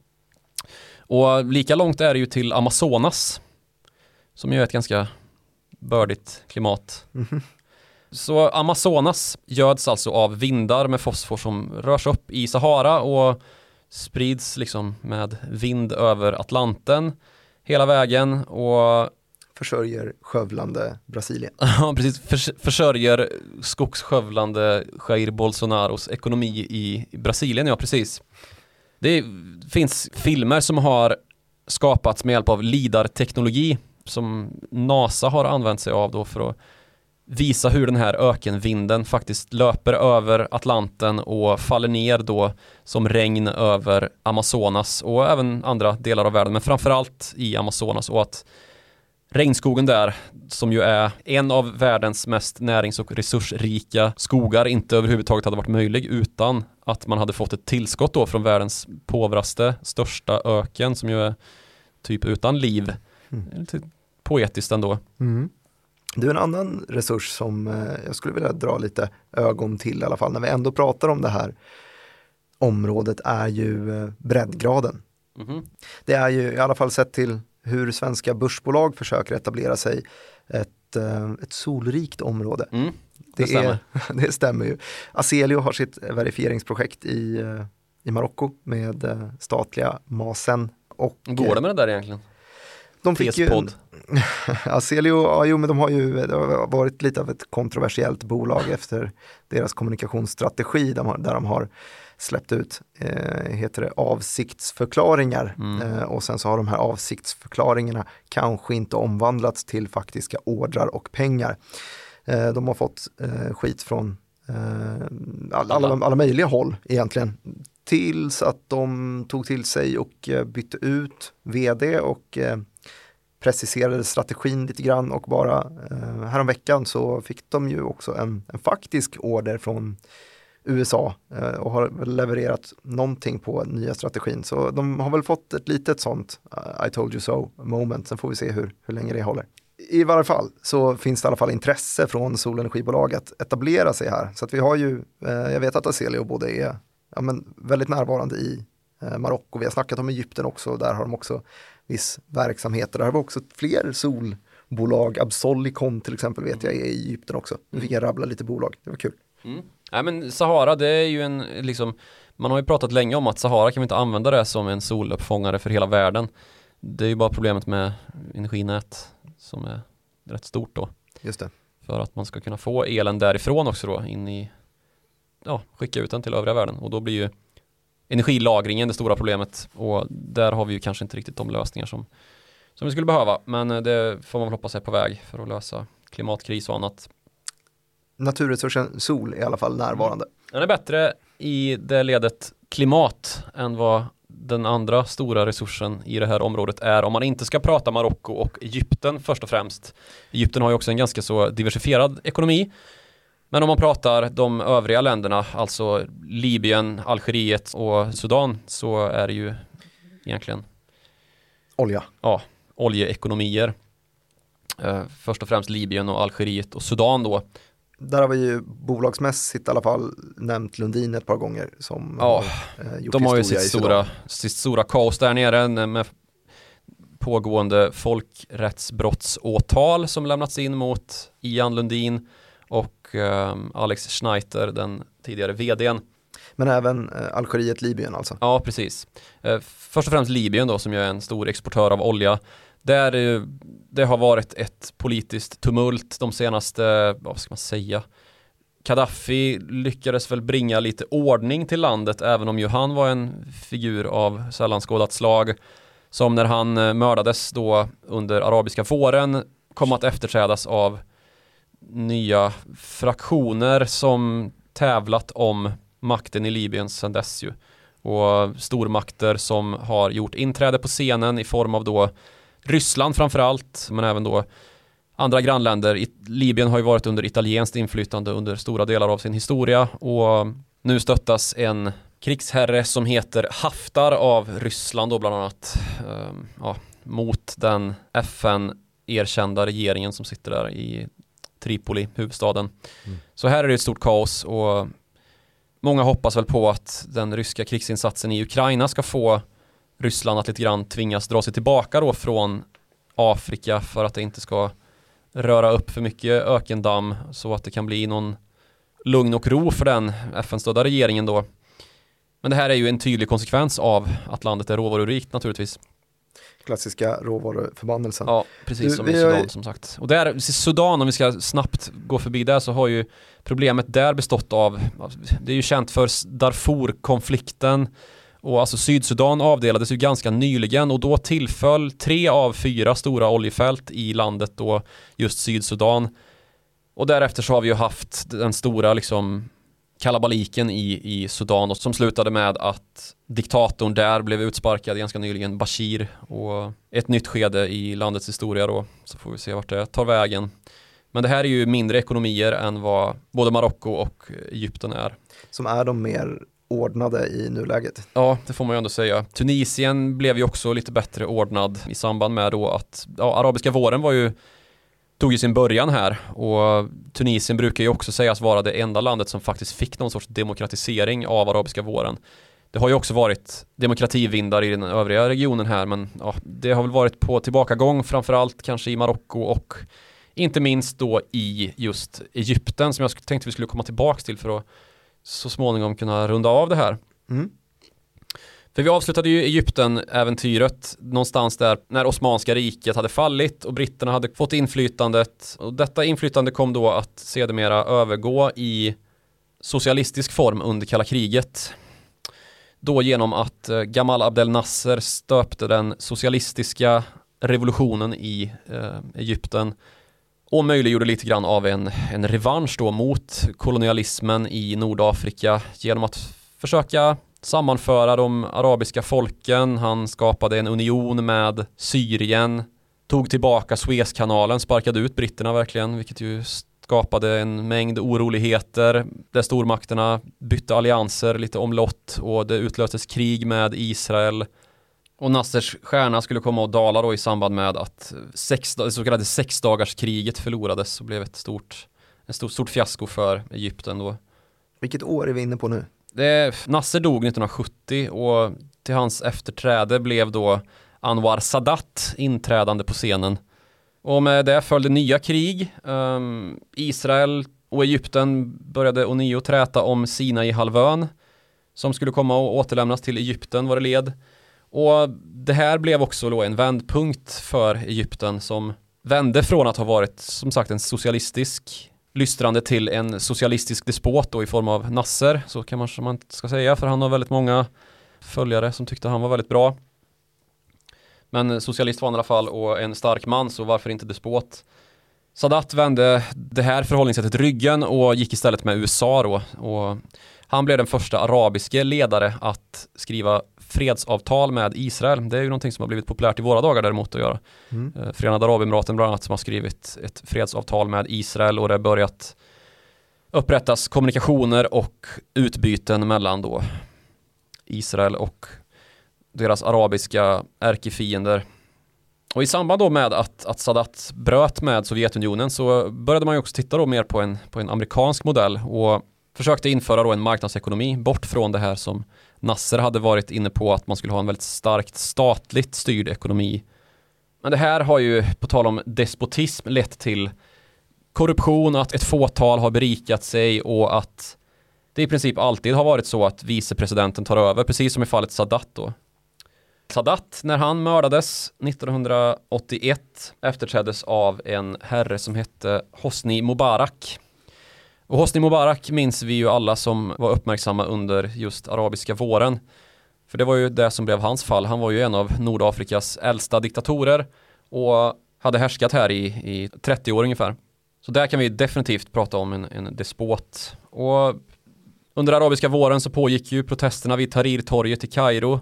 S2: Och lika långt är det ju till Amazonas, som ju är ett ganska bördigt klimat. Mm. Så Amazonas göds alltså av vindar med fosfor som rörs upp i Sahara och sprids liksom med vind över Atlanten hela vägen och
S1: försörjer skövlande Brasilien. [LAUGHS]
S2: Ja, precis. Förs försörjer skogsskövlande Jair Bolsonaros ekonomi i Brasilien, ja precis. Det finns filmer som har skapats med hjälp av LIDAR-teknologi som NASA har använt sig av då för att visa hur den här ökenvinden faktiskt löper över Atlanten och faller ner då som regn över Amazonas och även andra delar av världen men framförallt i Amazonas och att regnskogen där som ju är en av världens mest närings och resursrika skogar inte överhuvudtaget hade varit möjlig utan att man hade fått ett tillskott då från världens påvraste största öken som ju är typ utan liv. Mm. Lite poetiskt ändå. Mm.
S1: Du, en annan resurs som eh, jag skulle vilja dra lite ögon till i alla fall när vi ändå pratar om det här området är ju eh, breddgraden. Mm. Det är ju i alla fall sett till hur svenska börsbolag försöker etablera sig ett, eh, ett solrikt område. Mm.
S2: Det, det, stämmer.
S1: Är, [LAUGHS] det stämmer ju. Aselio har sitt verifieringsprojekt i, i Marocko med statliga Masen. Och,
S2: Går det med det där egentligen?
S1: De fick ju, Aselio, [LAUGHS] ja, jo, men de har ju har varit lite av ett kontroversiellt bolag efter deras kommunikationsstrategi där de, där de har släppt ut eh, heter det, avsiktsförklaringar mm. eh, och sen så har de här avsiktsförklaringarna kanske inte omvandlats till faktiska ordrar och pengar. Eh, de har fått eh, skit från eh, alla, alla, alla möjliga håll egentligen tills att de tog till sig och eh, bytte ut vd och preciserade strategin lite grann och bara eh, häromveckan så fick de ju också en, en faktisk order från USA eh, och har levererat någonting på nya strategin. Så de har väl fått ett litet sånt eh, I told you so moment. Sen får vi se hur, hur länge det håller. I varje fall så finns det i alla fall intresse från solenergibolag att etablera sig här. Så att vi har ju, eh, jag vet att Aselio både är ja, men väldigt närvarande i Eh, Marocko, vi har snackat om Egypten också, där har de också viss verksamhet. Där har vi också fler solbolag, Absolicon till exempel vet jag är i Egypten också. Nu fick jag rabbla lite bolag, det var kul.
S2: Mm. Nej men Sahara det är ju en liksom Man har ju pratat länge om att Sahara kan vi inte använda det som en soluppfångare för hela världen Det är ju bara problemet med energinät som är rätt stort då
S1: Just det.
S2: För att man ska kunna få elen därifrån också då in i Ja, skicka ut den till övriga världen och då blir ju Energilagringen det stora problemet och där har vi ju kanske inte riktigt de lösningar som Som vi skulle behöva men det får man väl hoppas är på väg för att lösa klimatkris och annat
S1: Naturresursen sol är i alla fall närvarande.
S2: Den är bättre i det ledet klimat än vad den andra stora resursen i det här området är om man inte ska prata Marocko och Egypten först och främst. Egypten har ju också en ganska så diversifierad ekonomi. Men om man pratar de övriga länderna, alltså Libyen, Algeriet och Sudan så är det ju egentligen
S1: Olja.
S2: ja, oljeekonomier. Eh, först och främst Libyen och Algeriet och Sudan då
S1: Där har vi ju bolagsmässigt i alla fall nämnt Lundin ett par gånger som
S2: Ja,
S1: eh, gjort
S2: De har ju sitt stora, sitt stora kaos där nere med pågående folkrättsbrottsåtal som lämnats in mot Ian Lundin och Alex Schneider, den tidigare vdn.
S1: Men även eh, Algeriet, Libyen alltså.
S2: Ja, precis. Eh, först och främst Libyen då som ju är en stor exportör av olja. Där eh, det har varit ett politiskt tumult de senaste, vad ska man säga, Gaddafi lyckades väl bringa lite ordning till landet även om ju han var en figur av sällan skådat slag. Som när han eh, mördades då under arabiska våren kom att efterträdas av nya fraktioner som tävlat om makten i Libyen sedan dess ju. Och stormakter som har gjort inträde på scenen i form av då Ryssland framförallt, men även då andra grannländer. I- Libyen har ju varit under italienskt inflytande under stora delar av sin historia och nu stöttas en krigsherre som heter Haftar av Ryssland då bland annat ehm, ja, mot den FN-erkända regeringen som sitter där i Tripoli, huvudstaden.
S1: Mm.
S2: Så här är det ett stort kaos och många hoppas väl på att den ryska krigsinsatsen i Ukraina ska få Ryssland att lite grann tvingas dra sig tillbaka då från Afrika för att det inte ska röra upp för mycket ökendamm så att det kan bli någon lugn och ro för den FN-stödda regeringen då. Men det här är ju en tydlig konsekvens av att landet är råvarurikt naturligtvis.
S1: Klassiska råvaruförbannelsen.
S2: Ja, precis
S1: Du,
S2: som i
S1: har ju-
S2: Sudan som sagt. Och där, Sudan, om vi ska snabbt gå förbi där, så har ju problemet där bestått av, det är ju känt för Darfur-konflikten och alltså Sydsudan avdelades ju ganska nyligen och då tillföll tre av fyra stora oljefält i landet då just Sydsudan. Och därefter så har vi ju haft den stora liksom kalabaliken i, i Sudan och som slutade med att diktatorn där blev utsparkad ganska nyligen, Bashir och ett nytt skede i landets historia då så får vi se vart det tar vägen. Men det här är ju mindre ekonomier än vad både Marocko och Egypten är.
S1: Som är de mer ordnade i nuläget.
S2: Ja, det får man ju ändå säga. Tunisien blev ju också lite bättre ordnad i samband med då att ja, arabiska våren var ju tog ju sin början här och Tunisien brukar ju också sägas vara det enda landet som faktiskt fick någon sorts demokratisering av arabiska våren. Det har ju också varit demokrativindar i den övriga regionen här men ja, det har väl varit på tillbakagång framförallt kanske i Marocko och inte minst då i just Egypten som jag tänkte vi skulle komma tillbaks till för att så småningom kunna runda av det här.
S1: Mm.
S2: För vi avslutade ju Egypten-äventyret någonstans där när Osmanska riket hade fallit och britterna hade fått inflytandet. Och detta inflytande kom då att sedermera övergå i socialistisk form under kalla kriget. Då genom att eh, Gamal Abdel Nasser stöpte den socialistiska revolutionen i eh, Egypten och möjliggjorde lite grann av en, en revansch då mot kolonialismen i Nordafrika genom att försöka sammanföra de arabiska folken. Han skapade en union med Syrien, tog tillbaka Suezkanalen, sparkade ut britterna verkligen, vilket ju skapade en mängd oroligheter där stormakterna bytte allianser lite omlott och det utlöstes krig med Israel. Och Nassers stjärna skulle komma att dala då i samband med att sex, det så kallade sexdagarskriget förlorades och blev ett stort, ett stort, stort fiasko för Egypten då.
S1: Vilket år är vi inne på nu?
S2: Det, Nasser dog 1970 och till hans efterträde blev då Anwar Sadat inträdande på scenen. Och med det följde nya krig. Um, Israel och Egypten började ånyo träta om Sinai-halvön som skulle komma och återlämnas till Egypten var det led. Och det här blev också då en vändpunkt för Egypten som vände från att ha varit som sagt en socialistisk lystrande till en socialistisk despot då i form av Nasser, så kan man, som man ska säga, för han har väldigt många följare som tyckte han var väldigt bra. Men socialist var han i alla fall och en stark man, så varför inte despot? Sadat vände det här förhållningssättet ryggen och gick istället med USA då. Och han blev den första arabiske ledare att skriva fredsavtal med Israel. Det är ju någonting som har blivit populärt i våra dagar däremot att göra. Mm. Eh, Förenade Arabemiraten bland annat som har skrivit ett fredsavtal med Israel och det har börjat upprättas kommunikationer och utbyten mellan då Israel och deras arabiska ärkefiender. Och i samband då med att, att Sadat bröt med Sovjetunionen så började man ju också titta då mer på en, på en amerikansk modell och försökte införa då en marknadsekonomi bort från det här som Nasser hade varit inne på att man skulle ha en väldigt starkt statligt styrd ekonomi. Men det här har ju, på tal om despotism, lett till korruption, att ett fåtal har berikat sig och att det i princip alltid har varit så att vicepresidenten tar över, precis som i fallet Sadat då. Sadat, när han mördades 1981, efterträddes av en herre som hette Hosni Mubarak. Och Hosni Mubarak minns vi ju alla som var uppmärksamma under just arabiska våren. För det var ju det som blev hans fall. Han var ju en av Nordafrikas äldsta diktatorer och hade härskat här i, i 30 år ungefär. Så där kan vi definitivt prata om en, en despot. Och under arabiska våren så pågick ju protesterna vid Tahrirtorget i Kairo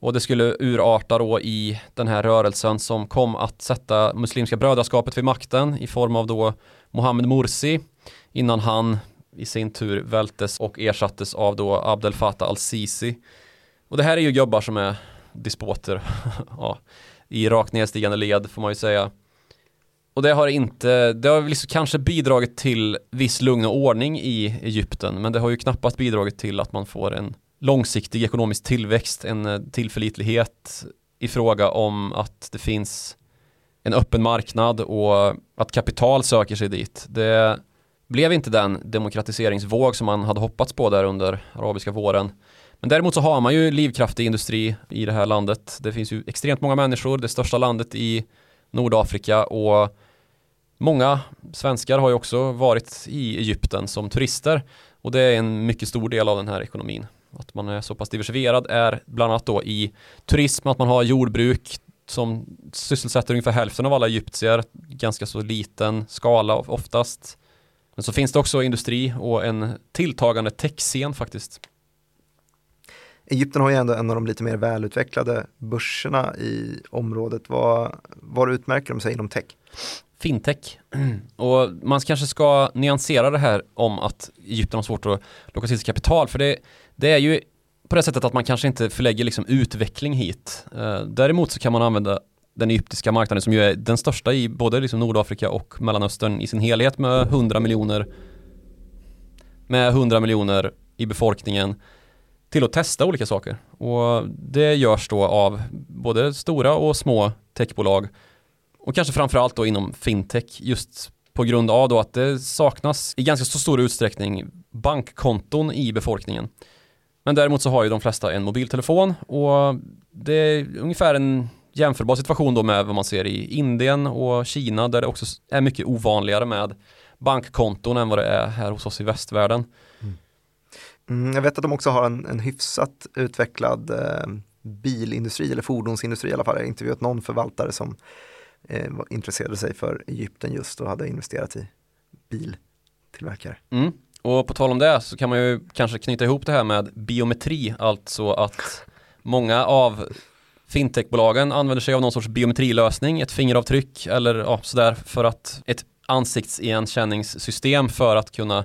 S2: och det skulle urarta då i den här rörelsen som kom att sätta Muslimska brödraskapet vid makten i form av då Mohammed Morsi innan han i sin tur vältes och ersattes av då Abdel Fattah al-Sisi. Och det här är ju gubbar som är despoter [LAUGHS] ja, i rakt nedstigande led får man ju säga. Och det har inte, det har liksom kanske bidragit till viss lugn och ordning i Egypten men det har ju knappast bidragit till att man får en långsiktig ekonomisk tillväxt, en eh, tillförlitlighet i fråga om att det finns en öppen marknad och att kapital söker sig dit. Det blev inte den demokratiseringsvåg som man hade hoppats på där under arabiska våren. Men däremot så har man ju livskraftig industri i det här landet. Det finns ju extremt många människor, det största landet i Nordafrika och många svenskar har ju också varit i Egypten som turister och det är en mycket stor del av den här ekonomin. Att man är så pass diversifierad är bland annat då i turism, att man har jordbruk som sysselsätter ungefär hälften av alla egyptier, ganska så liten skala oftast. Men så finns det också industri och en tilltagande techscen faktiskt.
S1: Egypten har ju ändå en av de lite mer välutvecklade börserna i området. Vad, vad utmärker de sig inom tech?
S2: Fintech. [CLEARS THROAT] Och man kanske ska nyansera det här om att Egypten har svårt att locka till sig kapital. För det, det är ju på det sättet att man kanske inte förlägger liksom utveckling hit. Eh, däremot så kan man använda den egyptiska marknaden som ju är den största i både liksom Nordafrika och Mellanöstern i sin helhet med 100 miljoner med 100 miljoner i befolkningen till att testa olika saker. Och det görs då av både stora och små techbolag och kanske framförallt då inom fintech just på grund av då att det saknas i ganska så stor utsträckning bankkonton i befolkningen. Men däremot så har ju de flesta en mobiltelefon och det är ungefär en jämförbar situation då med vad man ser i Indien och Kina där det också är mycket ovanligare med bankkonton än vad det är här hos oss i västvärlden.
S1: Mm. Mm, jag vet att de också har en, en hyfsat utvecklad eh, bilindustri eller fordonsindustri i alla fall. Jag har intervjuat någon förvaltare som eh, intresserade sig för Egypten just och hade investerat i biltillverkare.
S2: Mm. Och på tal om det så kan man ju kanske knyta ihop det här med biometri, alltså att många av fintechbolagen använder sig av någon sorts biometrilösning, ett fingeravtryck eller ja, sådär för att ett ansiktsigenkänningssystem för att kunna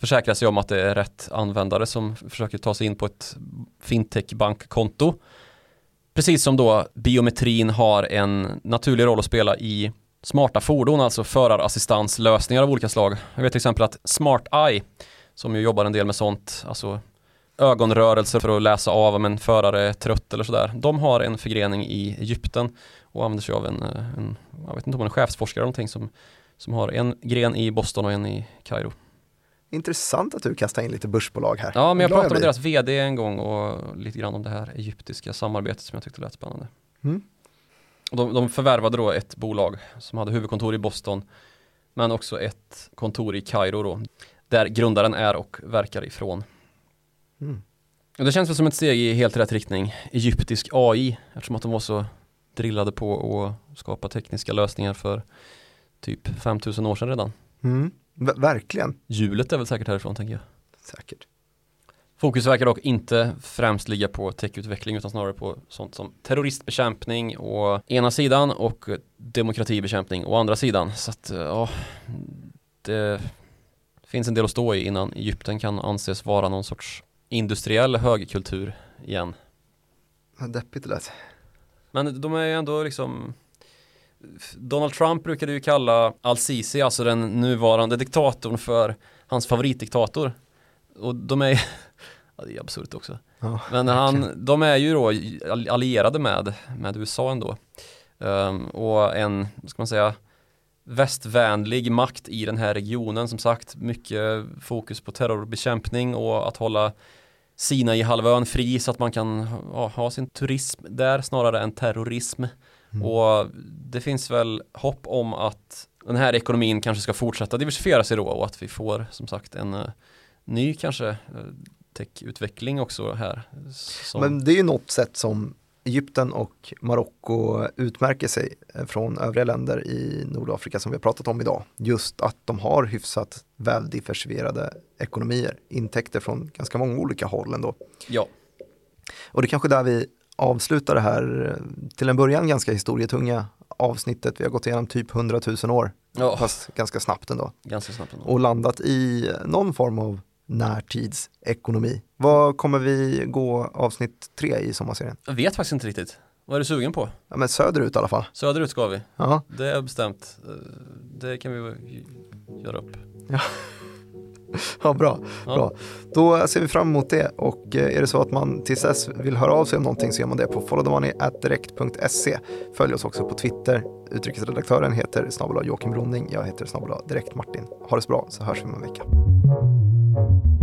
S2: försäkra sig om att det är rätt användare som försöker ta sig in på ett fintech-bankkonto. Precis som då biometrin har en naturlig roll att spela i smarta fordon, alltså förarassistanslösningar av olika slag. Jag vet till exempel att Smart Eye, som ju jobbar en del med sånt, alltså ögonrörelser för att läsa av om en förare är trött eller sådär. De har en förgrening i Egypten och använder sig av en, eh, en jag vet inte om är chefsforskare eller någonting som, som har en gren i Boston och en i Kairo.
S1: Intressant att du kastar in lite börsbolag här.
S2: Ja, men jag pratade med deras vd en gång och lite grann om det här egyptiska samarbetet som jag tyckte lät spännande.
S1: Mm.
S2: Och de, de förvärvade då ett bolag som hade huvudkontor i Boston men också ett kontor i Kairo då där grundaren är och verkar ifrån.
S1: Mm.
S2: Det känns väl som ett steg i helt rätt riktning. Egyptisk AI eftersom att de var så drillade på att skapa tekniska lösningar för typ 5000 år sedan redan.
S1: Mm. Ver- verkligen.
S2: Hjulet är väl säkert härifrån tänker jag.
S1: Säkert.
S2: Fokus verkar dock inte främst ligga på techutveckling utan snarare på sånt som terroristbekämpning å ena sidan och demokratibekämpning å andra sidan. Så att ja, det finns en del att stå i innan Egypten kan anses vara någon sorts industriell högkultur igen.
S1: Vad deppigt det lät.
S2: Men de är ju ändå liksom Donald Trump brukade ju kalla Al-Sisi, alltså den nuvarande diktatorn för hans favoritdiktator. Och de är, [LAUGHS] ja det är absurt också.
S1: Ja,
S2: Men han, de är ju då allierade med, med USA ändå. Um, och en, vad ska man säga, västvänlig makt i den här regionen som sagt. Mycket fokus på terrorbekämpning och att hålla Sina i halvön fri så att man kan ja, ha sin turism där snarare än terrorism.
S1: Mm.
S2: Och det finns väl hopp om att den här ekonomin kanske ska fortsätta diversifiera sig då och att vi får som sagt en uh, ny kanske uh, techutveckling också här. Som,
S1: Men det är ju något sätt som Egypten och Marocko utmärker sig eh, från övriga länder i Nordafrika som vi har pratat om idag. Just att de har hyfsat väldiversifierade ekonomier, intäkter från ganska många olika håll ändå.
S2: ja,
S1: Och det är kanske där vi avslutar det här eh, till en början ganska historietunga avsnittet. Vi har gått igenom typ 100 000 år,
S2: ja,
S1: fast ganska snabbt ändå.
S2: ganska snabbt ändå.
S1: Och landat i någon form av närtidsekonomi. Vad kommer vi gå avsnitt tre i sommarserien?
S2: Jag vet faktiskt inte riktigt. Vad är du sugen på?
S1: Ja men söderut i alla fall.
S2: Söderut ska vi.
S1: Ja,
S2: Det är bestämt. Det kan vi göra upp.
S1: ja [LAUGHS] bra.
S2: Ja.
S1: bra. Då ser vi fram emot det och eh, är det så att man tills dess vill höra av sig om någonting så gör man det på followthemoney.direkt.se. Följ oss också på Twitter. Utrikesredaktören heter snabel Joakim Ronning. Jag heter snabel Direkt Martin. Ha det så bra så hörs vi om en vecka. Thank you.